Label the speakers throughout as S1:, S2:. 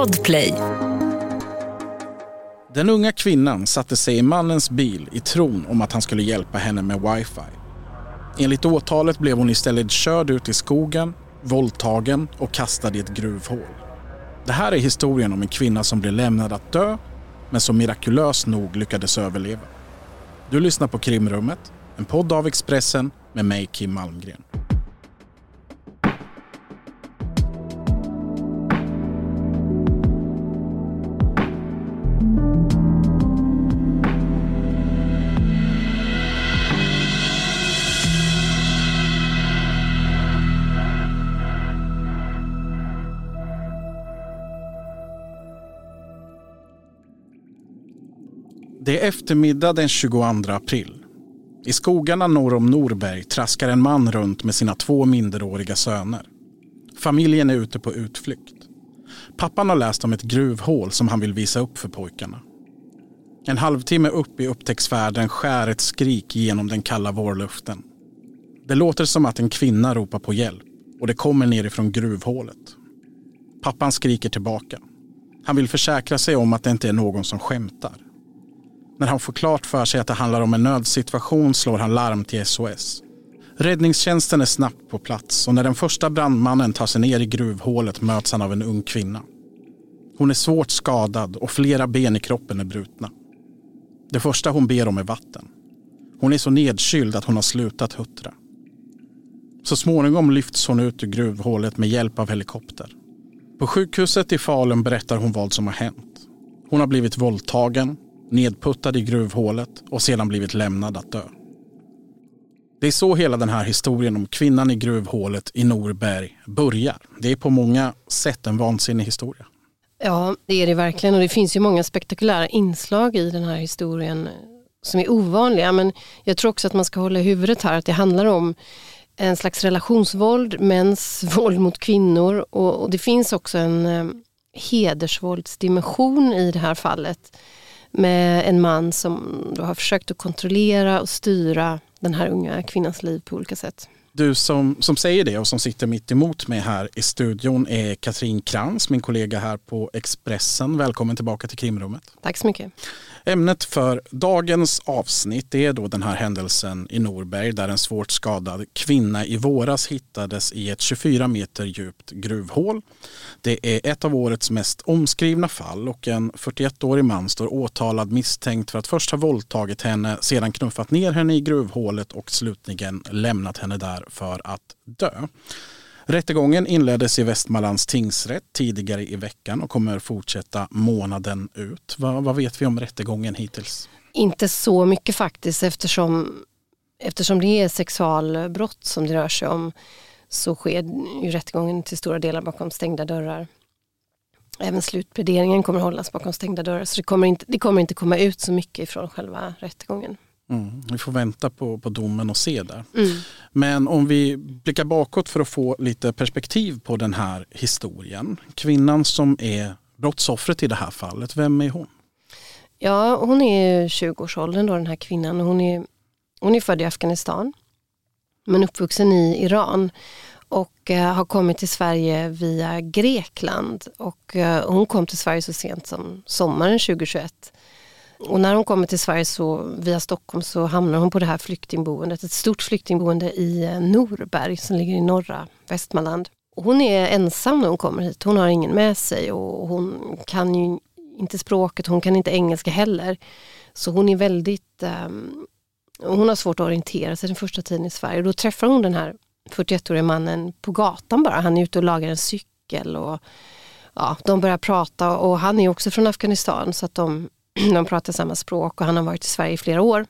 S1: Podplay.
S2: Den unga kvinnan satte sig i mannens bil i tron om att han skulle hjälpa henne med wifi. Enligt åtalet blev hon istället körd ut i skogen, våldtagen och kastad i ett gruvhål. Det här är historien om en kvinna som blev lämnad att dö men som mirakulöst nog lyckades överleva. Du lyssnar på Krimrummet, en podd av Expressen med mig Kim Malmgren. Det är eftermiddag den 22 april. I skogarna norr om Norberg traskar en man runt med sina två minderåriga söner. Familjen är ute på utflykt. Pappan har läst om ett gruvhål som han vill visa upp för pojkarna. En halvtimme upp i upptäcktsfärden skär ett skrik genom den kalla vårluften. Det låter som att en kvinna ropar på hjälp och det kommer nerifrån gruvhålet. Pappan skriker tillbaka. Han vill försäkra sig om att det inte är någon som skämtar. När han får klart för sig att det handlar om en nödsituation slår han larm till SOS. Räddningstjänsten är snabbt på plats och när den första brandmannen tar sig ner i gruvhålet möts han av en ung kvinna. Hon är svårt skadad och flera ben i kroppen är brutna. Det första hon ber om är vatten. Hon är så nedkyld att hon har slutat huttra. Så småningom lyfts hon ut ur gruvhålet med hjälp av helikopter. På sjukhuset i Falun berättar hon vad som har hänt. Hon har blivit våldtagen, nedputtad i gruvhålet och sedan blivit lämnad att dö. Det är så hela den här historien om kvinnan i gruvhålet i Norberg börjar. Det är på många sätt en vansinnig historia.
S3: Ja, det är det verkligen och det finns ju många spektakulära inslag i den här historien som är ovanliga. Men jag tror också att man ska hålla i huvudet här att det handlar om en slags relationsvåld, mäns våld mot kvinnor och, och det finns också en eh, hedersvåldsdimension i det här fallet med en man som har försökt att kontrollera och styra den här unga kvinnans liv på olika sätt.
S2: Du som, som säger det och som sitter mitt emot mig här i studion är Katrin Krantz, min kollega här på Expressen. Välkommen tillbaka till krimrummet.
S3: Tack så mycket.
S2: Ämnet för dagens avsnitt är då den här händelsen i Norberg där en svårt skadad kvinna i våras hittades i ett 24 meter djupt gruvhål. Det är ett av årets mest omskrivna fall och en 41-årig man står åtalad misstänkt för att först ha våldtagit henne, sedan knuffat ner henne i gruvhålet och slutligen lämnat henne där för att dö. Rättegången inleddes i Västmanlands tingsrätt tidigare i veckan och kommer fortsätta månaden ut. Vad, vad, vet vi om rättegången hittills?
S3: Inte så mycket faktiskt eftersom, eftersom det är sexualbrott som det rör sig om så sker ju rättegången till stora delar bakom stängda dörrar. Även slutpläderingen kommer hållas bakom stängda dörrar så det kommer inte, det kommer inte komma ut så mycket från själva rättegången.
S2: Mm, vi får vänta på, på domen och se där. Mm. Men om vi blickar bakåt för att få lite perspektiv på den här historien. Kvinnan som är brottsoffret i det här fallet, vem är hon?
S3: Ja, hon är 20-årsåldern då den här kvinnan. Hon är, hon är född i Afghanistan men uppvuxen i Iran och eh, har kommit till Sverige via Grekland. Och, eh, hon kom till Sverige så sent som sommaren 2021 och när hon kommer till Sverige så, via Stockholm så hamnar hon på det här flyktingboendet, ett stort flyktingboende i eh, Norberg som ligger i norra Västmanland. hon är ensam när hon kommer hit, hon har ingen med sig och hon kan ju inte språket, hon kan inte engelska heller. Så hon är väldigt, um, hon har svårt att orientera sig den första tiden i Sverige. Då träffar hon den här 41-åriga mannen på gatan bara, han är ute och lagar en cykel och ja, de börjar prata och han är också från Afghanistan så att de de pratar samma språk och han har varit i Sverige i flera år.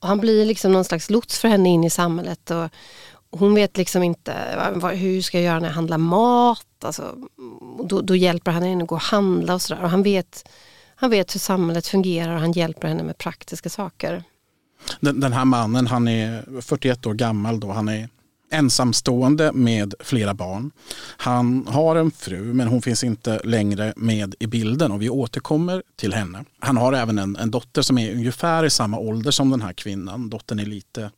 S3: Och han blir liksom någon slags lots för henne in i samhället och, hon vet liksom inte hur ska jag göra när jag handlar mat. Alltså, då, då hjälper han henne att gå och handla och sådär. Och han vet, han vet hur samhället fungerar och han hjälper henne med praktiska saker.
S2: Den, den här mannen, han är 41 år gammal då. Han är ensamstående med flera barn. Han har en fru men hon finns inte längre med i bilden och vi återkommer till henne. Han har även en, en dotter som är ungefär i samma ålder som den här kvinnan. Dottern är lite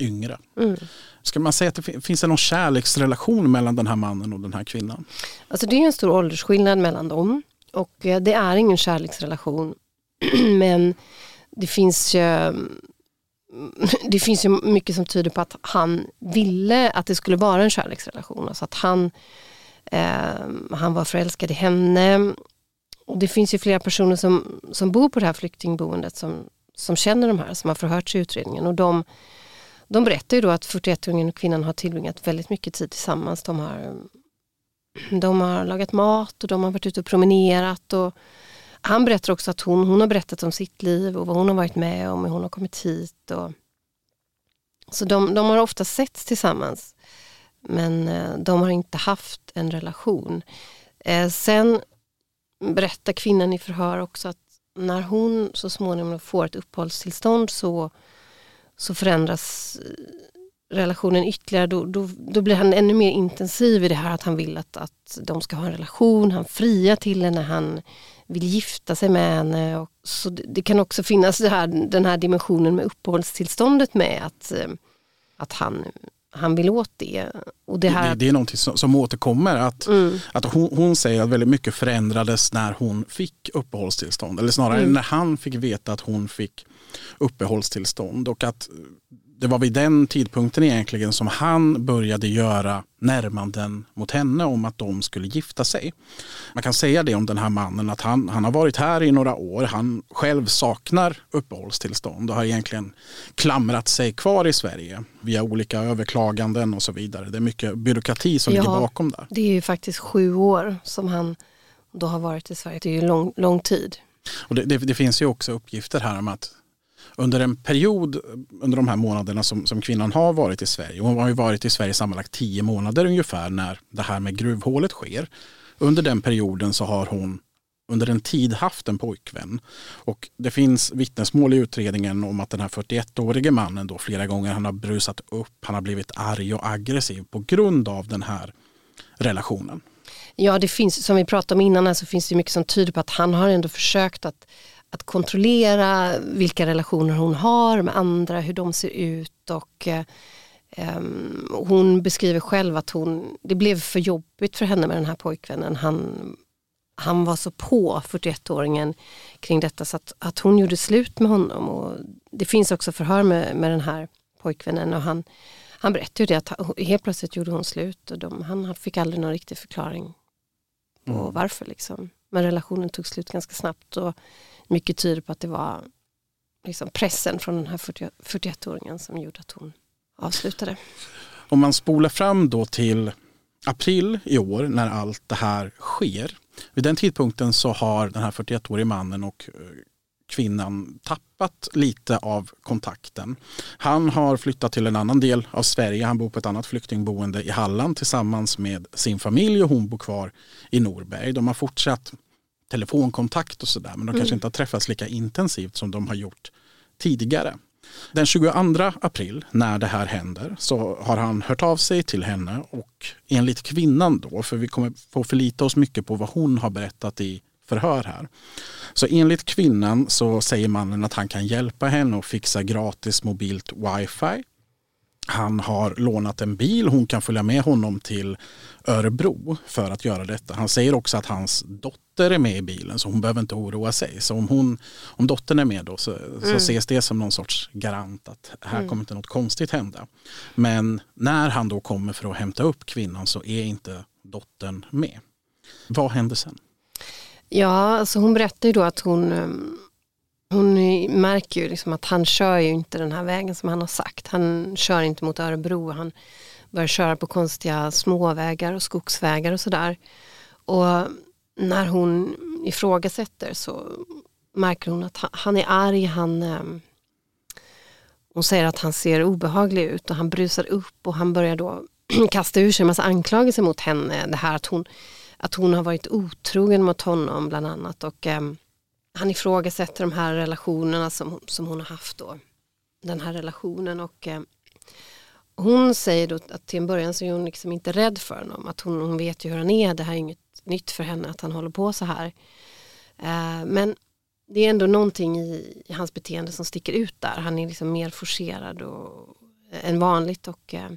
S2: yngre. Mm. Ska man säga att det finns det någon kärleksrelation mellan den här mannen och den här kvinnan?
S3: Alltså det är en stor åldersskillnad mellan dem och eh, det är ingen kärleksrelation. Men det finns ju Mm, det finns ju mycket som tyder på att han ville att det skulle vara en kärleksrelation. Alltså att han, eh, han var förälskad i henne. Och det finns ju flera personer som, som bor på det här flyktingboendet som, som känner de här, som har förhörts i utredningen. Och de, de berättar ju då att 41-åringen och kvinnan har tillbringat väldigt mycket tid tillsammans. De har, de har lagat mat och de har varit ute och promenerat. Och han berättar också att hon, hon har berättat om sitt liv och vad hon har varit med om, hur hon har kommit hit. Och, så de, de har ofta setts tillsammans. Men eh, de har inte haft en relation. Eh, sen berättar kvinnan i förhör också att när hon så småningom får ett uppehållstillstånd så så förändras eh, relationen ytterligare. Då, då, då, blir han ännu mer intensiv i det här att han vill att, att de ska ha en relation. Han friar till henne, han vill gifta sig med henne. Och, så det, kan också finnas här, den här dimensionen med uppehållstillståndet med att, eh, att han han vill åt det. Och det, här...
S2: det, det är någonting som, som återkommer. Att, mm. att hon, hon, säger att väldigt mycket förändrades när hon fick uppehållstillstånd. Eller snarare mm. när han fick veta att hon fick uppehållstillstånd. Och att det var vid den tidpunkten egentligen som han började göra närmanden mot henne om att de skulle gifta sig. Man kan säga det om den här mannen att han, han har varit här i några år. Han själv saknar uppehållstillstånd och har egentligen klamrat sig kvar i Sverige via olika överklaganden och så vidare. Det är mycket byråkrati som ja, ligger bakom där.
S3: Det är ju faktiskt sju år som han då har varit i Sverige. Det är ju lång, lång tid.
S2: Och det, det, det finns ju också uppgifter här om att under en period under de här månaderna som, som kvinnan har varit i Sverige, hon har ju varit i Sverige sammanlagt tio månader ungefär när det här med gruvhålet sker. Under den perioden så har hon under en tid haft en pojkvän. Och det finns vittnesmål i utredningen om att den här 41-årige mannen då flera gånger han har brusat upp, han har blivit arg och aggressiv på grund av den här relationen.
S3: Ja, det finns, som vi pratade om innan, så finns det mycket som tyder på att han har ändå försökt att att kontrollera vilka relationer hon har med andra, hur de ser ut och um, hon beskriver själv att hon, det blev för jobbigt för henne med den här pojkvännen. Han, han var så på 41-åringen kring detta så att, att hon gjorde slut med honom. Och det finns också förhör med, med den här pojkvännen och han, han berättade det att helt plötsligt gjorde hon slut och de, han fick aldrig någon riktig förklaring på mm. varför. Liksom. Men relationen tog slut ganska snabbt. Och mycket tyder på att det var liksom pressen från den här 41-åringen som gjorde att hon avslutade.
S2: Om man spolar fram då till april i år när allt det här sker. Vid den tidpunkten så har den här 41-årige mannen och eh, kvinnan tappat lite av kontakten. Han har flyttat till en annan del av Sverige. Han bor på ett annat flyktingboende i Halland tillsammans med sin familj och hon bor kvar i Norberg. De har fortsatt telefonkontakt och sådär men de mm. kanske inte har träffats lika intensivt som de har gjort tidigare. Den 22 april när det här händer så har han hört av sig till henne och enligt kvinnan då, för vi kommer få förlita oss mycket på vad hon har berättat i förhör här. Så enligt kvinnan så säger mannen att han kan hjälpa henne att fixa gratis mobilt wifi han har lånat en bil, hon kan följa med honom till Örebro för att göra detta. Han säger också att hans dotter är med i bilen så hon behöver inte oroa sig. Så om, hon, om dottern är med då så, mm. så ses det som någon sorts garant att här mm. kommer inte något konstigt hända. Men när han då kommer för att hämta upp kvinnan så är inte dottern med. Vad händer sen?
S3: Ja, alltså hon berättar ju då att hon ehm, hon märker ju liksom att han kör ju inte den här vägen som han har sagt. Han kör inte mot Örebro. Han börjar köra på konstiga småvägar och skogsvägar och sådär. Och när hon ifrågasätter så märker hon att han är arg. Han, ehm, hon säger att han ser obehaglig ut och han brusar upp och han börjar då kasta ur sig en massa anklagelser mot henne. Det här att hon, att hon har varit otrogen mot honom bland annat. Och eh, han ifrågasätter de här relationerna som, som hon har haft då. Den här relationen och eh, hon säger då att till en början så är hon liksom inte rädd för honom. Att hon, hon vet ju hur han är. Det här är inget nytt för henne att han håller på så här. Eh, men det är ändå någonting i, i, hans beteende som sticker ut där. Han är liksom mer forcerad och, eh, än vanligt. Och, eh,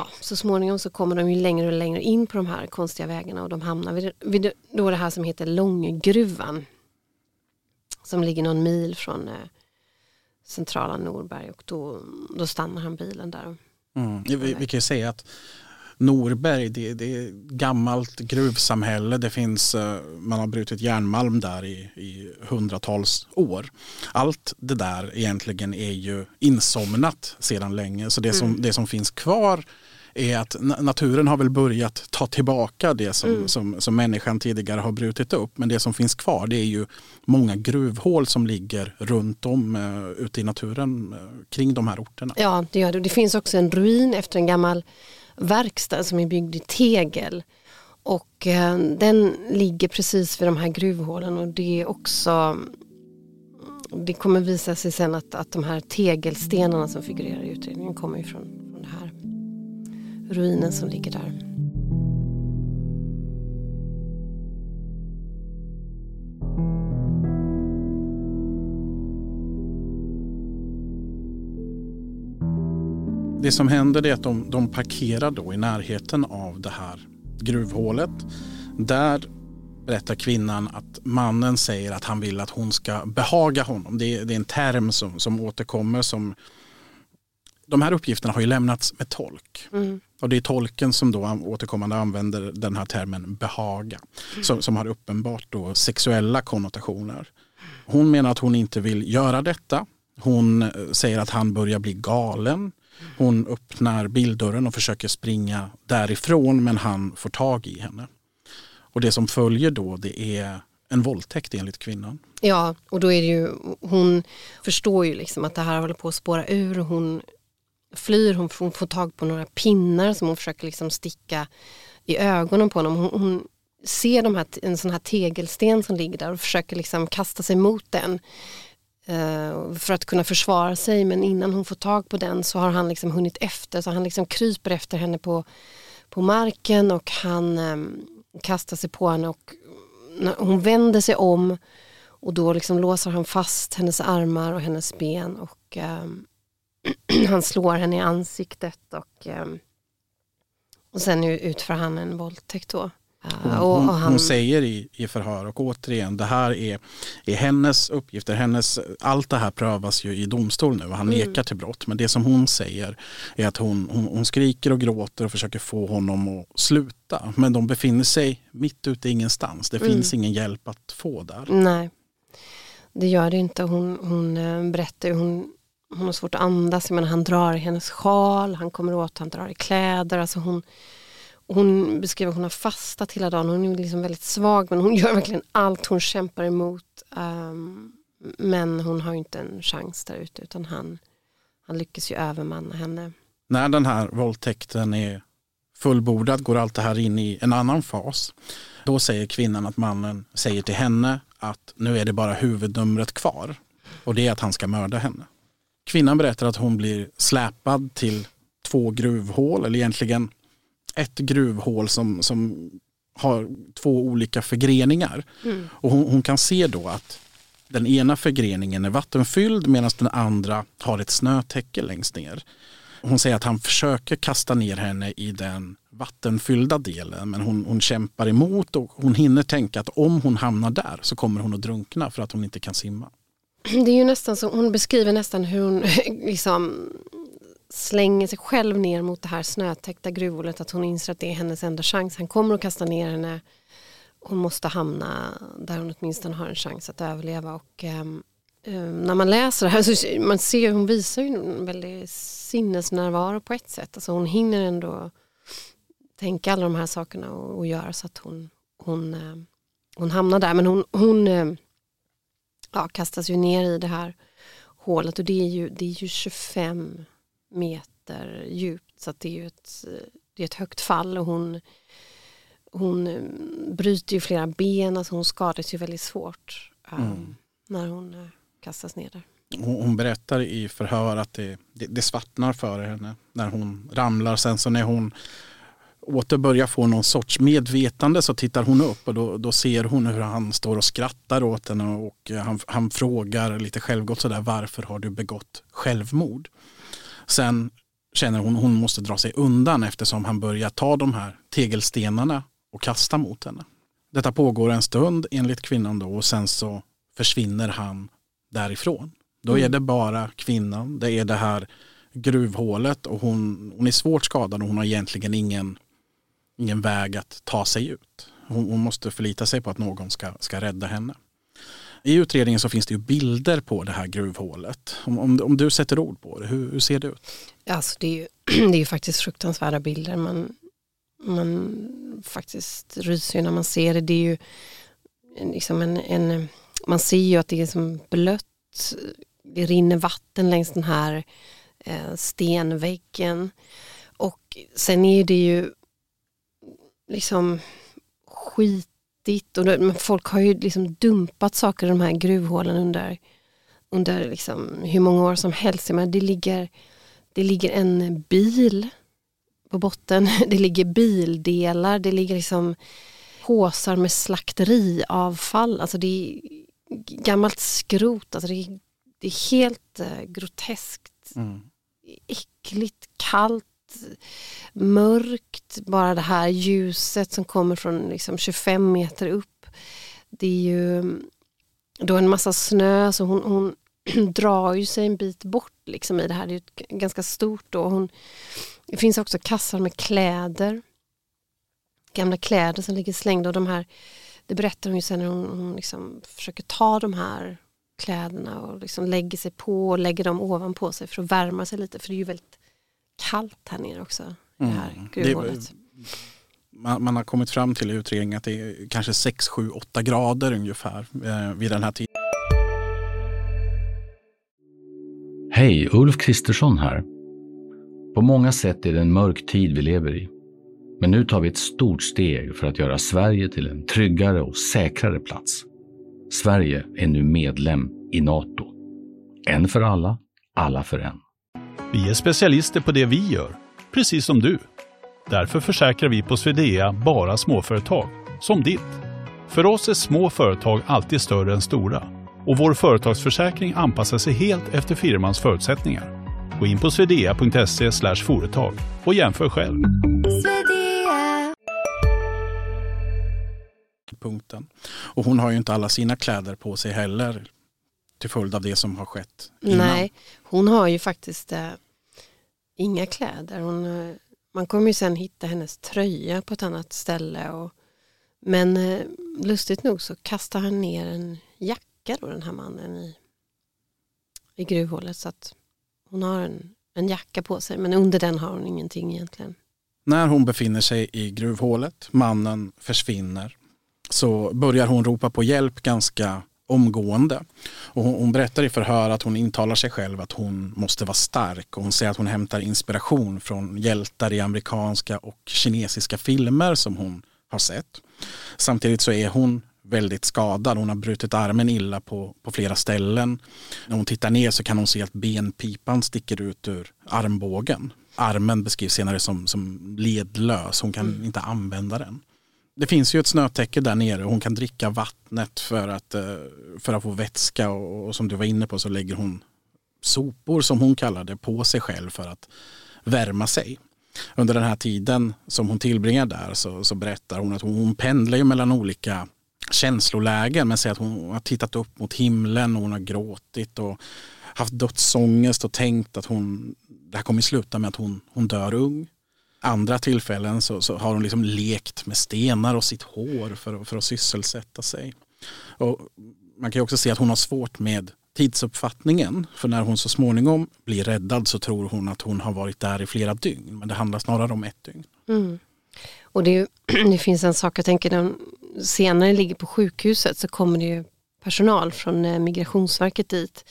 S3: ja, så småningom så kommer de ju längre och längre in på de här konstiga vägarna och de hamnar vid, vid då det här som heter Långgruvan. Som ligger någon mil från eh, centrala Norberg och då, då stannar han bilen där.
S2: Mm. Vi, vi kan ju säga att Norberg, det, det är gammalt gruvsamhälle. Det finns, eh, man har brutit järnmalm där i, i hundratals år. Allt det där egentligen är ju insomnat sedan länge. Så det som, mm. det som finns kvar är att naturen har väl börjat ta tillbaka det som, mm. som, som människan tidigare har brutit upp. Men det som finns kvar det är ju många gruvhål som ligger runt om uh, ute i naturen uh, kring de här orterna.
S3: Ja, det gör det. Det finns också en ruin efter en gammal verkstad som är byggd i tegel. Och uh, den ligger precis vid de här gruvhålen och det är också det kommer visa sig sen att, att de här tegelstenarna som figurerar i utredningen kommer ifrån ruinen som ligger där.
S2: Det som händer är att de, de parkerar då i närheten av det här gruvhålet. Där berättar kvinnan att mannen säger att han vill att hon ska behaga honom. Det är, det är en term som, som återkommer som de här uppgifterna har ju lämnats med tolk. Mm. Och det är tolken som då återkommande använder den här termen behaga. Mm. Som, som har uppenbart då sexuella konnotationer. Hon menar att hon inte vill göra detta. Hon eh, säger att han börjar bli galen. Hon öppnar bildörren och försöker springa därifrån men han får tag i henne. Och det som följer då det är en våldtäkt enligt kvinnan.
S3: Ja, och då är det ju, hon förstår ju liksom att det här håller på att spåra ur. Hon flyr, hon, hon får tag på några pinnar som hon försöker liksom sticka i ögonen på honom. Hon, hon ser de här, en sån här tegelsten som ligger där och försöker liksom kasta sig mot den eh, för att kunna försvara sig men innan hon får tag på den så har han liksom hunnit efter så han liksom kryper efter henne på, på marken och han eh, kastar sig på henne och hon vänder sig om och då liksom låser han fast hennes armar och hennes ben och um, han slår henne i ansiktet och, ehm, och sen utför han en våldtäkt då.
S2: Hon, hon, han... hon, säger i, i förhör och återigen det här är, är hennes uppgifter. Hennes, allt det här prövas ju i domstol nu och han mm. nekar till brott. Men det som hon säger är att hon, hon, hon, skriker och gråter och försöker få honom att sluta. Men de befinner sig mitt ute i ingenstans. Det mm. finns ingen hjälp att få där.
S3: Nej, det gör det inte. Hon, hon eh, berättar hon hon har svårt att andas, men han drar i hennes sjal, han kommer åt, han drar i kläder. Alltså hon, hon beskriver att hon har fastat hela dagen, hon är liksom väldigt svag men hon gör verkligen allt, hon kämpar emot. Um, men hon har inte en chans där ute utan han, han lyckas ju övermanna henne.
S2: När den här våldtäkten är fullbordad går allt det här in i en annan fas. Då säger kvinnan att mannen säger till henne att nu är det bara huvudnumret kvar och det är att han ska mörda henne. Kvinnan berättar att hon blir släpad till två gruvhål, eller egentligen ett gruvhål som, som har två olika förgreningar. Mm. Och hon, hon, kan se då att den ena förgreningen är vattenfylld medan den andra har ett snötäcke längst ner. Hon säger att han försöker kasta ner henne i den vattenfyllda delen men hon, hon kämpar emot och hon hinner tänka att om hon hamnar där så kommer hon att drunkna för att hon inte kan simma
S3: det är ju nästan så, hon beskriver nästan hur hon liksom slänger sig själv ner mot det här snötäckta gruvhålet att hon inser att det är hennes enda chans. Han kommer att kasta ner henne. Hon måste hamna där hon åtminstone har en chans att överleva. Och, um, när man läser det här så man ser hon visar ju en väldigt sinnesnärvaro på ett sätt. Alltså hon hinner ändå tänka alla de här sakerna och, och göra så att hon, hon, uh, hon hamnar där. Men hon, hon uh, ja, kastas ju ner i det här hålet och det är ju, det är ju 25 meter djupt så det är ju ett, det är ett högt fall och hon, hon eh, bryter ju flera ben, alltså hon skadas ju väldigt svårt um, mm. när hon uh, kastas ner där.
S2: Hon, berättar i förhör att det, det, det svartnar för henne när hon ramlar. Sen så när hon åter börjar få någon sorts medvetande så tittar hon upp och då, då ser hon hur han står och skrattar åt henne och han, han frågar lite självgott sådär varför har du begått självmord? Sen känner hon hon måste dra sig undan eftersom han börjar ta de här tegelstenarna och kasta mot henne. Detta pågår en stund enligt kvinnan då och sen så försvinner han därifrån. Då är mm. det bara kvinnan, det är det här gruvhålet och hon, hon är svårt skadad och hon har egentligen ingen, ingen väg att ta sig ut. Hon, hon måste förlita sig på att någon ska, ska rädda henne. I utredningen så finns det ju bilder på det här gruvhålet. Om, om, om du sätter ord på det, hur, hur ser det ut?
S3: Alltså det, är ju, det är ju faktiskt fruktansvärda bilder. Man, man faktiskt ryser när man ser det. Det är ju liksom en, en, man ser ju att det är som blött. Det rinner vatten längs den här eh, stenväggen. Och sen är det ju liksom skitigt och folk har ju liksom dumpat saker i de här gruvhålen under, under liksom hur många år som helst. Men det, ligger, det ligger en bil på botten, det ligger bildelar, det ligger liksom påsar med slakteriavfall. Alltså det är gammalt skrot. Alltså det, är, det är helt eh, groteskt. Mm äckligt, kallt, mörkt. Bara det här ljuset som kommer från liksom 25 meter upp. Det är ju då en massa snö så hon, hon drar ju sig en bit bort liksom i det här. Det är ju ganska stort då. Hon, det finns också kassar med kläder. Gamla kläder som ligger slängda och de här det berättar hon ju sen när hon, hon liksom försöker ta de här kläderna och liksom lägger sig på och lägger dem ovanpå sig för att värma sig lite. För det är ju väldigt kallt här nere också. I det här mm. gruvhålet.
S2: Man, man, har kommit fram till i utredningen att det är kanske 6, 7, 8 grader ungefär eh, vid den här tiden.
S1: Hej, Ulf Kristersson här. På många sätt är det en mörk tid vi lever i. Men nu tar vi ett stort steg för att göra Sverige till en tryggare och säkrare plats. Sverige är nu medlem i Nato. En för alla, alla för en.
S4: Vi är specialister på det vi gör, precis som du. Därför försäkrar vi på Swedea bara småföretag, som ditt. För oss är små företag alltid större än stora och vår företagsförsäkring anpassar sig helt efter firmans förutsättningar. Gå in på swedea.se företag och jämför själv
S2: punkten. Och hon har ju inte alla sina kläder på sig heller till följd av det som har skett
S3: innan. Nej, hon har ju faktiskt äh, inga kläder. Hon, äh, man kommer ju sen hitta hennes tröja på ett annat ställe. Och, men äh, lustigt nog så kastar han ner en jacka då den här mannen i, i gruvhålet. Så att hon har en, en jacka på sig men under den har hon ingenting egentligen.
S2: När hon befinner sig i gruvhålet, mannen försvinner så börjar hon ropa på hjälp ganska omgående. Och hon, hon, berättar i förhör att hon intalar sig själv att hon måste vara stark och hon säger att hon hämtar inspiration från hjältar i amerikanska och kinesiska filmer som hon har sett. Samtidigt så är hon väldigt skadad. Hon har brutit armen illa på, på flera ställen. När hon tittar ner så kan hon se att benpipan sticker ut ur armbågen. Armen beskrivs senare som, som ledlös. Hon kan mm. inte använda den det finns ju ett snötäcke där nere och hon kan dricka vattnet för att, eh, för att få vätska och, och som du var inne på så lägger hon sopor som hon kallar det på sig själv för att värma sig. Under den här tiden som hon tillbringar där så, så berättar hon att hon, hon pendlar ju mellan olika känslolägen men säger att hon har tittat upp mot himlen och hon har gråtit och haft dödsångest och tänkt att hon, det här kommer sluta med att hon, hon dör ung andra tillfällen så, så, har hon liksom lekt med stenar och sitt hår för, för att sysselsätta sig. Och man kan också se att hon har svårt med tidsuppfattningen. För när hon så småningom blir räddad så tror hon att hon har varit där i flera dygn. Men det handlar snarare om ett dygn.
S3: Mm. Och det, det, finns en sak, jag tänker när hon senare ligger på sjukhuset så kommer det ju personal från eh, Migrationsverket dit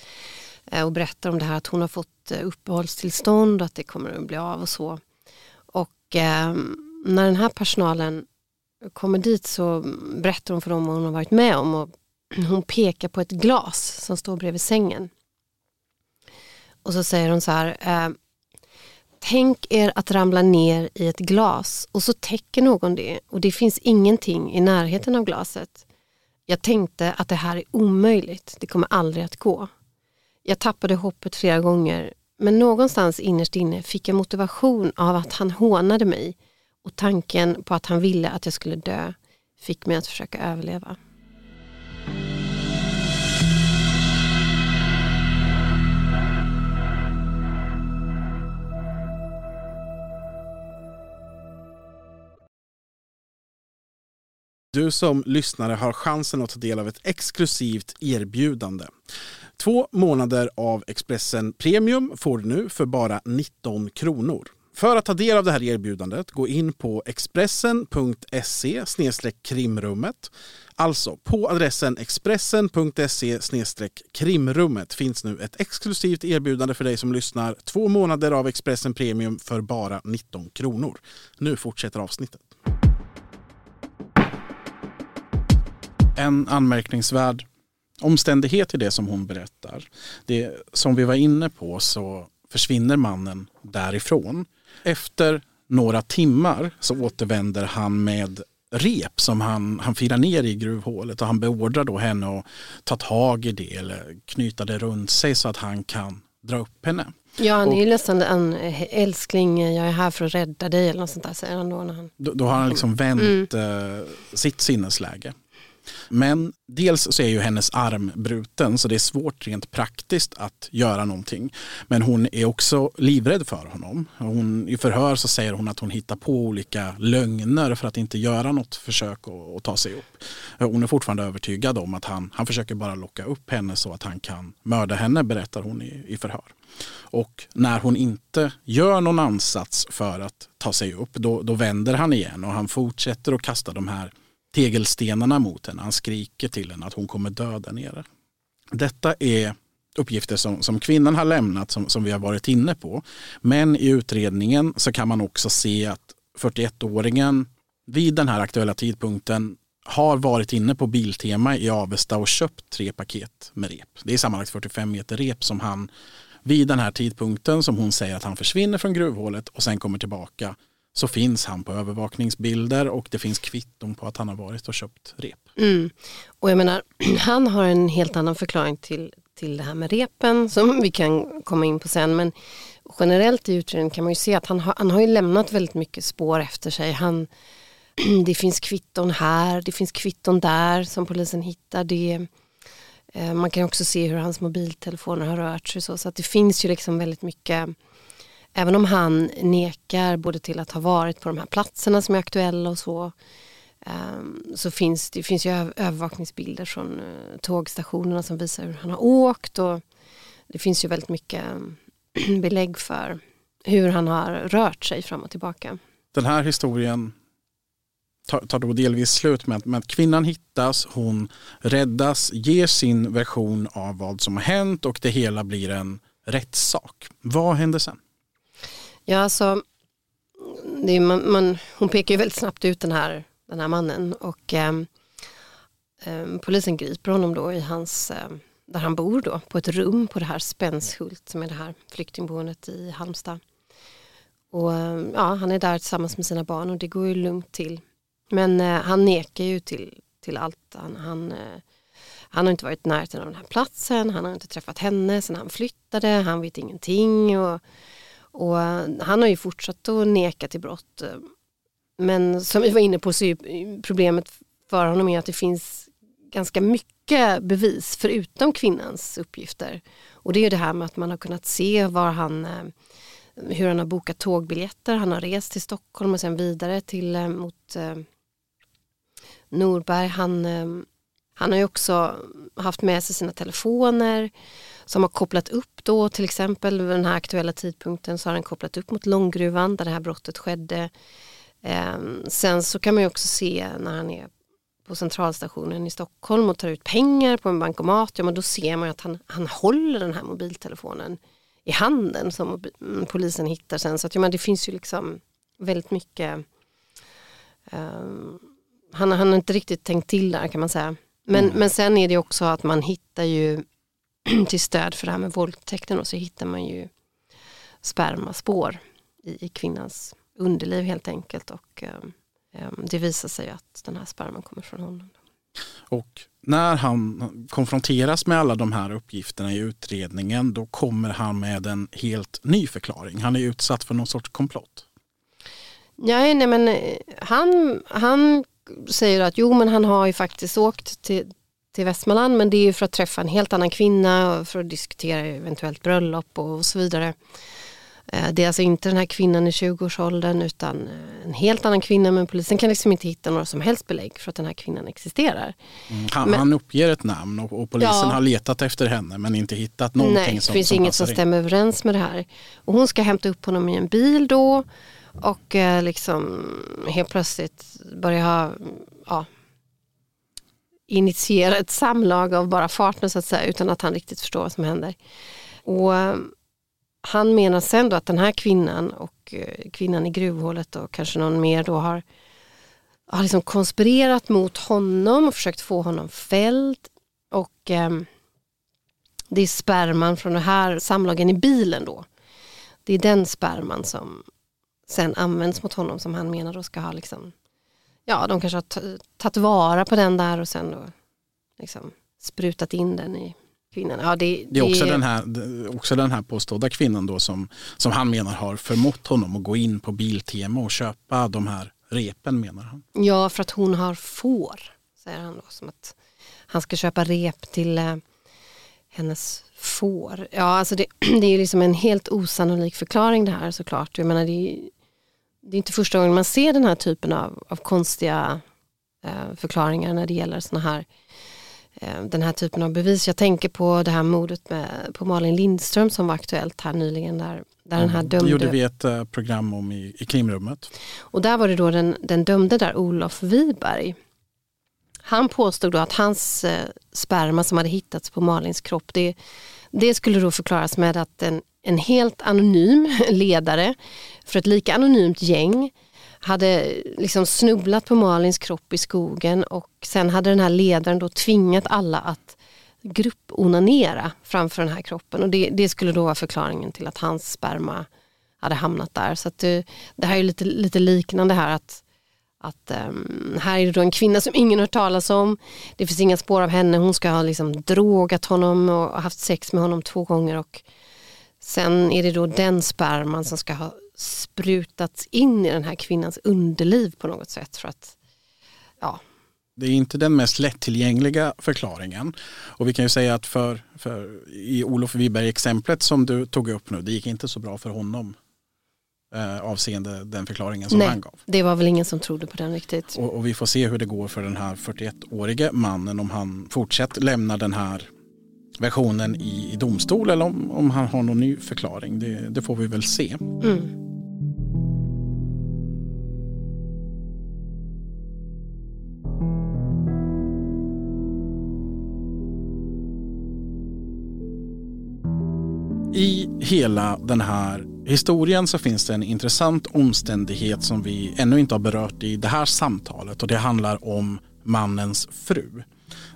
S3: eh, och berättar om det här att hon har fått eh, uppehållstillstånd och att det kommer att bli av och så. Och eh, när den här personalen kommer dit så berättar hon för dem vad hon har varit med om och hon pekar på ett glas som står bredvid sängen. Och så säger hon så här, eh, tänk er att ramla ner i ett glas och så täcker någon det och det finns ingenting i närheten av glaset. Jag tänkte att det här är omöjligt, det kommer aldrig att gå. Jag tappade hoppet flera gånger men någonstans innerst inne fick jag motivation av att han hånade mig och tanken på att han ville att jag skulle dö fick mig att försöka överleva.
S2: Du som lyssnare har chansen att ta del av ett exklusivt erbjudande. Två månader av Expressen Premium får du nu för bara 19 kronor. För att ta del av det här erbjudandet, gå in på expressen.se krimrummet. Alltså på adressen expressen.se krimrummet finns nu ett exklusivt erbjudande för dig som lyssnar. Två månader av Expressen Premium för bara 19 kronor. Nu fortsätter avsnittet. En anmärkningsvärd omständighet i det som hon berättar. Det som vi var inne på så försvinner mannen därifrån. Efter några timmar så återvänder han med rep som han, han firar ner i gruvhålet och han beordrar då henne att ta tag i det eller knyta det runt sig så att han kan dra upp henne.
S3: Ja, han är ju nästan en älskling, jag är här för att rädda dig eller något sånt där säger han då. När han...
S2: Då, då har han liksom vänt mm. sitt sinnesläge. Men dels så är ju hennes arm bruten så det är svårt rent praktiskt att göra någonting. Men hon är också livrädd för honom. Hon, I förhör så säger hon att hon hittar på olika lögner för att inte göra något försök att, att ta sig upp. Hon är fortfarande övertygad om att han, han försöker bara locka upp henne så att han kan mörda henne berättar hon i, i förhör. Och när hon inte gör någon ansats för att ta sig upp då, då vänder han igen och han fortsätter att kasta de här tegelstenarna mot henne. Han skriker till henne att hon kommer dö där nere. Detta är uppgifter som, som kvinnan har lämnat som, som vi har varit inne på. Men i utredningen så kan man också se att 41-åringen vid den här aktuella tidpunkten har varit inne på Biltema i Avesta och köpt tre paket med rep. Det är sammanlagt 45 meter rep som han vid den här tidpunkten som hon säger att han försvinner från gruvhålet och sen kommer tillbaka så finns han på övervakningsbilder och det finns kvitton på att han har varit och köpt rep.
S3: Mm. Och jag menar, han har en helt annan förklaring till, till det här med repen som vi kan komma in på sen. Men generellt i utredningen kan man ju se att han har, han har ju lämnat väldigt mycket spår efter sig. Han, det finns kvitton här, det finns kvitton där som polisen hittar. Det, eh, man kan också se hur hans mobiltelefoner har rört sig. Så, så att det finns ju liksom väldigt mycket även om han nekar både till att ha varit på de här platserna som är aktuella och så ehm, så finns det finns ju övervakningsbilder från eh, tågstationerna som visar hur han har åkt och det finns ju väldigt mycket ehm, belägg för hur han har rört sig fram och tillbaka.
S2: Den här historien tar, då delvis slut med att, med att kvinnan hittas, hon räddas, ger sin version av vad som har hänt och det hela blir en rättssak. Vad händer sen?
S3: Ja, alltså, det är, man, man, hon pekar ju väldigt snabbt ut den här, den här mannen och eh, eh, polisen griper honom då i hans, eh, där han bor då, på ett rum på det här Spenshult som är det här flyktingboendet i Halmstad. Och ehm, ja, han är där tillsammans med sina barn och det går ju lugnt till. Men eh, han nekar ju till, till allt. Han, han, eh, han har inte varit i närheten av den här platsen, han har inte träffat henne sedan han flyttade, han vet ingenting. Och, och eh, han har ju fortsatt att neka till brott. Eh, men som vi var inne på så är problemet för honom är att det finns ganska mycket bevis förutom kvinnans uppgifter. Och det är det här med att man har kunnat se var han, eh, hur han har bokat tågbiljetter. Han har rest till Stockholm och sen vidare till mot eh, Norberg. Han, han har ju också haft med sig sina telefoner som har kopplat upp då till exempel vid den här aktuella tidpunkten så har den kopplat upp mot Långgruvan där det här brottet skedde. Eh, sen så kan man ju också se när han är på centralstationen i Stockholm och tar ut pengar på en bankomat, ja men då ser man ju att han, han håller den här mobiltelefonen i handen som mm, polisen hittar sen. Så att, ja, men det finns ju liksom väldigt mycket um, han, han har inte riktigt tänkt till där kan man säga. Men, mm. men sen är det också att man hittar ju till stöd för det här med våldtäkten och så hittar man ju spermaspår i, i kvinnans underliv helt enkelt. Och um, det visar sig att den här sperman kommer från honom.
S2: Och när han konfronteras med alla de här uppgifterna i utredningen då kommer han med en helt ny förklaring. Han är utsatt för någon sorts komplott.
S3: Ja, nej, men eh, han, han säger att jo men han har ju faktiskt åkt till, till Västmanland men det är ju för att träffa en helt annan kvinna och för att diskutera eventuellt bröllop och så vidare. Eh, det är alltså inte den här kvinnan i 20-årsåldern utan eh, en helt annan kvinna men polisen kan liksom inte hitta några som helst belägg för att den här kvinnan existerar.
S2: Mm, han, men, han uppger ett namn och, och polisen ja, har letat efter henne men inte hittat någonting
S3: nej,
S2: som
S3: det finns
S2: som
S3: inget som stämmer överens med det här. Och hon ska hämta upp honom i en bil då och eh, liksom helt plötsligt börja ha, ja, initiera ett samlag av bara farten så att säga utan att han riktigt förstår vad som händer. Och eh, han menar sen då att den här kvinnan och eh, kvinnan i gruvhålet och kanske någon mer då har, har liksom konspirerat mot honom och försökt få honom fälld. Och eh, det är sperman från den här samlagen i bilen då. Det är den sperman som sen används mot honom som han menar då ska ha liksom, ja de kanske har tagit vara på den där och sen då liksom sprutat in den i kvinnan. Ja, det,
S2: det, är också. Den här, också den här påstådda kvinnan då som, som han menar har förmått honom att gå in på Biltema och köpa de här repen menar han.
S3: Ja, för att hon har får, säger han då. Som att han ska köpa rep till eh, hennes får. Ja, alltså det, det är liksom en helt osannolik förklaring det här såklart. Jag menar, det är, det är inte första gången man ser den här typen av, av konstiga eh, förklaringar när det gäller såna här Eh, den här typen av bevis. Jag tänker på det här mordet med, på Malin Lindström som var aktuellt här nyligen. Där, där mm. den här dömde...
S2: Det gjorde vi ett uh, program om i, i krimrummet.
S3: Och där var det då den, den dömde där, Olof Wiberg. Han påstod då att hans uh, sperma som hade hittats på Malins kropp, det, det skulle då förklaras med att en, en helt anonym ledare för ett lika anonymt gäng hade liksom snubblat på Malins kropp i skogen och sen hade den här ledaren då tvingat alla att grupponanera framför den här kroppen och det, det, skulle då vara förklaringen till att hans sperma hade hamnat där. Så det, eh, det här är lite, lite liknande här att, att um, här är det då en kvinna som ingen hört talas om. Det finns inga spår av henne. Hon ska ha liksom drogat honom och haft sex med honom två gånger och sen är det då den sperman som ska ha sprutats in i den här kvinnans underliv på något sätt. För att, ja.
S2: Det är inte den mest lättillgängliga förklaringen. Och vi kan ju säga att för, för i Olof Wiberg-exemplet som du tog upp nu, det gick inte så bra för honom eh, avseende den förklaringen som
S3: Nej,
S2: han gav.
S3: Det var väl ingen som trodde på den riktigt.
S2: Och, och vi får se hur det går för den här 41-årige mannen om han fortsätter lämna den här versionen i, i domstol eller om, om han har någon ny förklaring. Det, det får vi väl se. Mm. I hela den här historien så finns det en intressant omständighet som vi ännu inte har berört i det här samtalet och det handlar om mannens fru.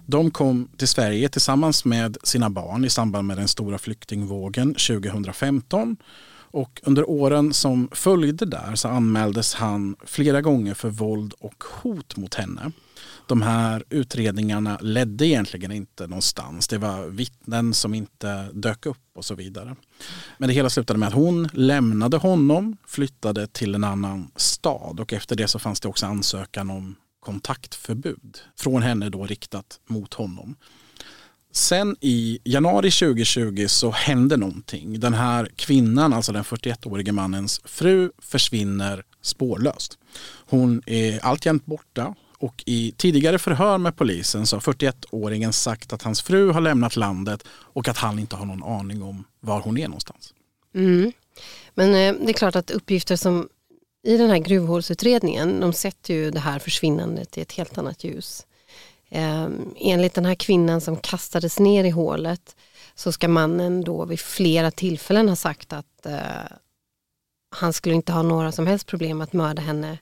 S2: De kom till Sverige tillsammans med sina barn i samband med den stora flyktingvågen 2015 och under åren som följde där så anmäldes han flera gånger för våld och hot mot henne de här utredningarna ledde egentligen inte någonstans. Det var vittnen som inte dök upp och så vidare. Men det hela slutade med att hon lämnade honom, flyttade till en annan stad och efter det så fanns det också ansökan om kontaktförbud från henne då riktat mot honom. Sen i januari 2020 så hände någonting. Den här kvinnan, alltså den 41-årige mannens fru, försvinner spårlöst. Hon är alltjämt borta. Och i tidigare förhör med polisen så har 41-åringen sagt att hans fru har lämnat landet och att han inte har någon aning om var hon är någonstans.
S3: Mm. Men eh, det är klart att uppgifter som i den här gruvhålsutredningen, de sätter ju det här försvinnandet i ett helt annat ljus. Eh, enligt den här kvinnan som kastades ner i hålet så ska mannen då vid flera tillfällen ha sagt att eh, han skulle inte ha några som helst problem att mörda henne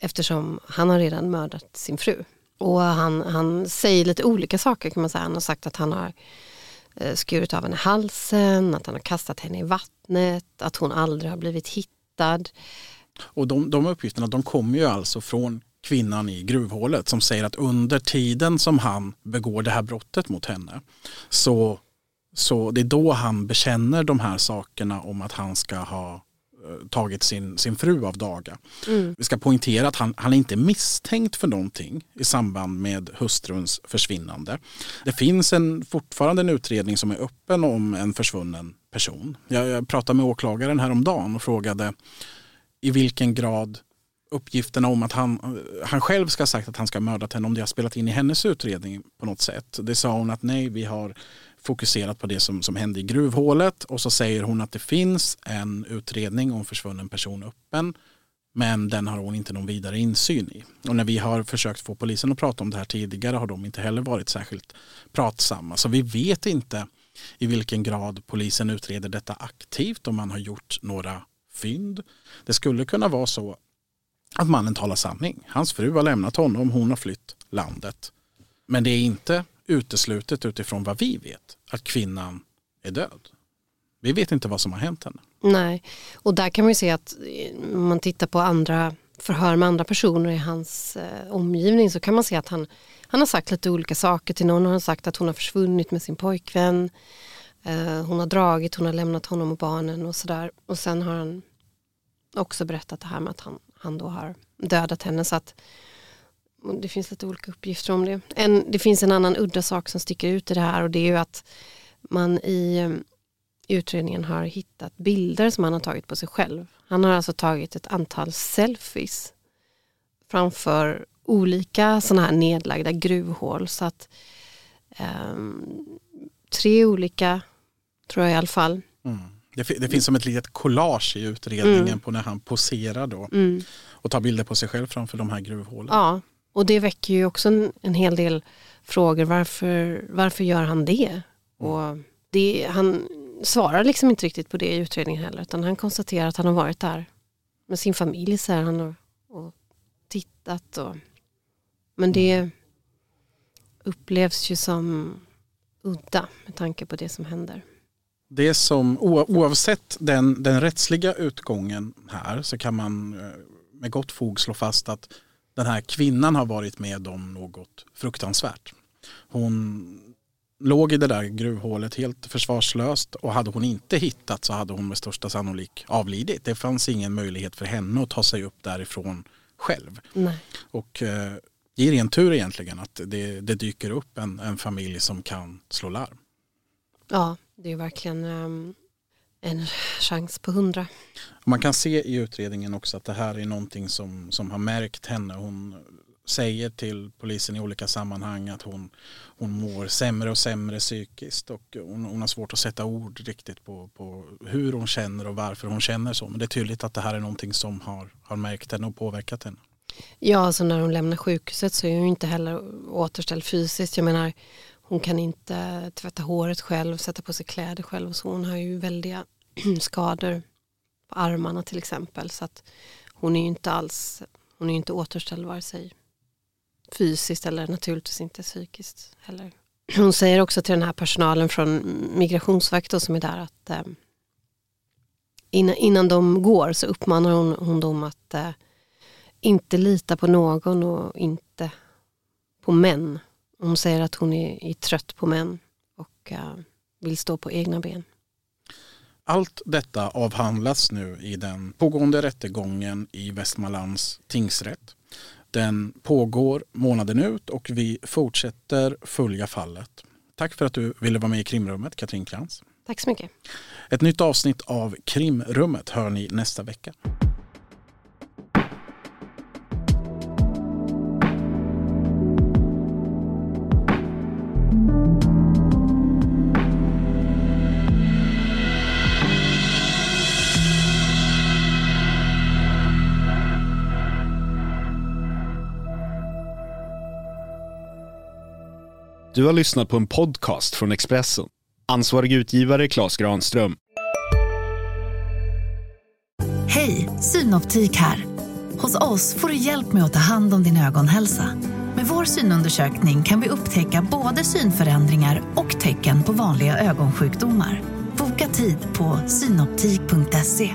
S3: eftersom han har redan mördat sin fru. Och han, han säger lite olika saker kan man säga. Han har sagt att han har eh, skurit av henne halsen, att han har kastat henne i vattnet, att hon aldrig har blivit hittad.
S2: Och de, de uppgifterna de kommer ju alltså från kvinnan i gruvhålet som säger att under tiden som han begår det här brottet mot henne så, så det är då han bekänner de här sakerna om att han ska ha eh, tagit sin, sin fru av daga. Mm. Vi ska poängtera att han, han är inte misstänkt för någonting i samband med hustruns försvinnande. Det finns en, fortfarande en utredning som är öppen om en försvunnen person. Jag, jag pratade med åklagaren häromdagen och frågade i vilken grad uppgifterna om att han, han själv ska ha sagt att han ska ha mördat henne, om det har spelat in i hennes utredning på något sätt. Det sa hon att nej, vi har fokuserat på det som, som hände i gruvhålet och så säger hon att det finns en utredning om försvunnen person öppen men den har hon inte någon vidare insyn i. Och när vi har försökt få polisen att prata om det här tidigare har de inte heller varit särskilt pratsamma. Så vi vet inte i vilken grad polisen utreder detta aktivt, om man har gjort några fynd. Det skulle kunna vara så att mannen talar sanning. Hans fru har lämnat honom, hon har flytt landet. Men det är inte uteslutet utifrån vad vi vet att kvinnan är död. Vi vet inte vad som har hänt henne.
S3: Nej, och där kan man ju se att om man tittar på andra förhör med andra personer i hans eh, omgivning så kan man se att han, han har sagt lite olika saker. Till någon har han sagt att hon har försvunnit med sin pojkvän. Eh, hon har dragit, hon har lämnat honom och barnen och sådär. Och sen har han också berättat det här med att han, han då har dödat henne. Så att det finns lite olika uppgifter om det. En, det finns en annan udda sak som sticker ut i det här och det är ju att man i ehm, utredningen har hittat bilder som han har tagit på sig själv. Han har alltså tagit ett antal selfies framför olika sådana här nedlagda gruvhål. Så att um, tre olika, tror jag i alla fall.
S2: Mm. Det, det, finns som ett litet collage i utredningen mm. på när han poserar då och mm. tar bilder på sig själv framför de här gruvhålen.
S3: Ja, och det väcker ju också en, en hel del frågor. Varför, varför gör han det? Mm. Och det? Han svarar liksom inte riktigt på det i utredningen heller utan han konstaterar att han har varit där med sin familj så här, han har, och tittat. Och, men det mm. upplevs ju som udda med tanke på det som händer
S2: det som oavsett den, den rättsliga utgången här så kan man eh, med gott fog slå fast att den här kvinnan har varit med om något fruktansvärt. Hon låg i det där gruvhålet helt försvarslöst och hade hon inte hittat så hade hon med största sannolik avlidit. Det fanns ingen möjlighet för henne att ta sig upp därifrån själv.
S3: Nej.
S2: Och eh, det är ren tur egentligen att det, det dyker upp en, en familj som kan slå larm.
S3: Ja, det är verkligen um, en chans på hundra.
S2: Man kan se i utredningen också att det här är någonting som, som har märkt henne. Hon säger till polisen i olika sammanhang att hon, hon mår sämre och sämre psykiskt och hon, hon har svårt att sätta ord riktigt på, på hur hon känner och varför hon känner så. Men det är tydligt att det här är någonting som har, har märkt henne och påverkat henne.
S3: Ja, alltså när hon lämnar sjukhuset så är hon inte heller återställd fysiskt. Jag menar, hon kan inte tvätta håret själv, sätta på sig kläder själv. Så hon har ju väldiga skador på armarna till exempel. Så att hon är ju inte alls hon är ju inte återställd vare sig fysiskt eller naturligtvis inte psykiskt heller. Hon säger också till den här personalen från Migrationsverket som är där att eh, innan, innan de går så uppmanar hon, hon dem att eh, inte lita på någon och inte på män. Hon säger att hon är, är trött på män och uh, vill stå på egna ben.
S2: Allt detta avhandlas nu i den pågående rättegången i Västmanlands tingsrätt. Den pågår månaden ut och vi fortsätter följa fallet. Tack för att du ville vara med i krimrummet, Katrin Krantz.
S3: Tack så mycket.
S2: Ett nytt avsnitt av Krimrummet hör ni nästa vecka.
S5: Du har lyssnat på en podcast från Expressen. Ansvarig utgivare Klas Granström.
S6: Hej, Synoptik här. Hos oss får du hjälp med att ta hand om din ögonhälsa. Med vår synundersökning kan vi upptäcka både synförändringar och tecken på vanliga ögonsjukdomar. Boka tid på synoptik.se.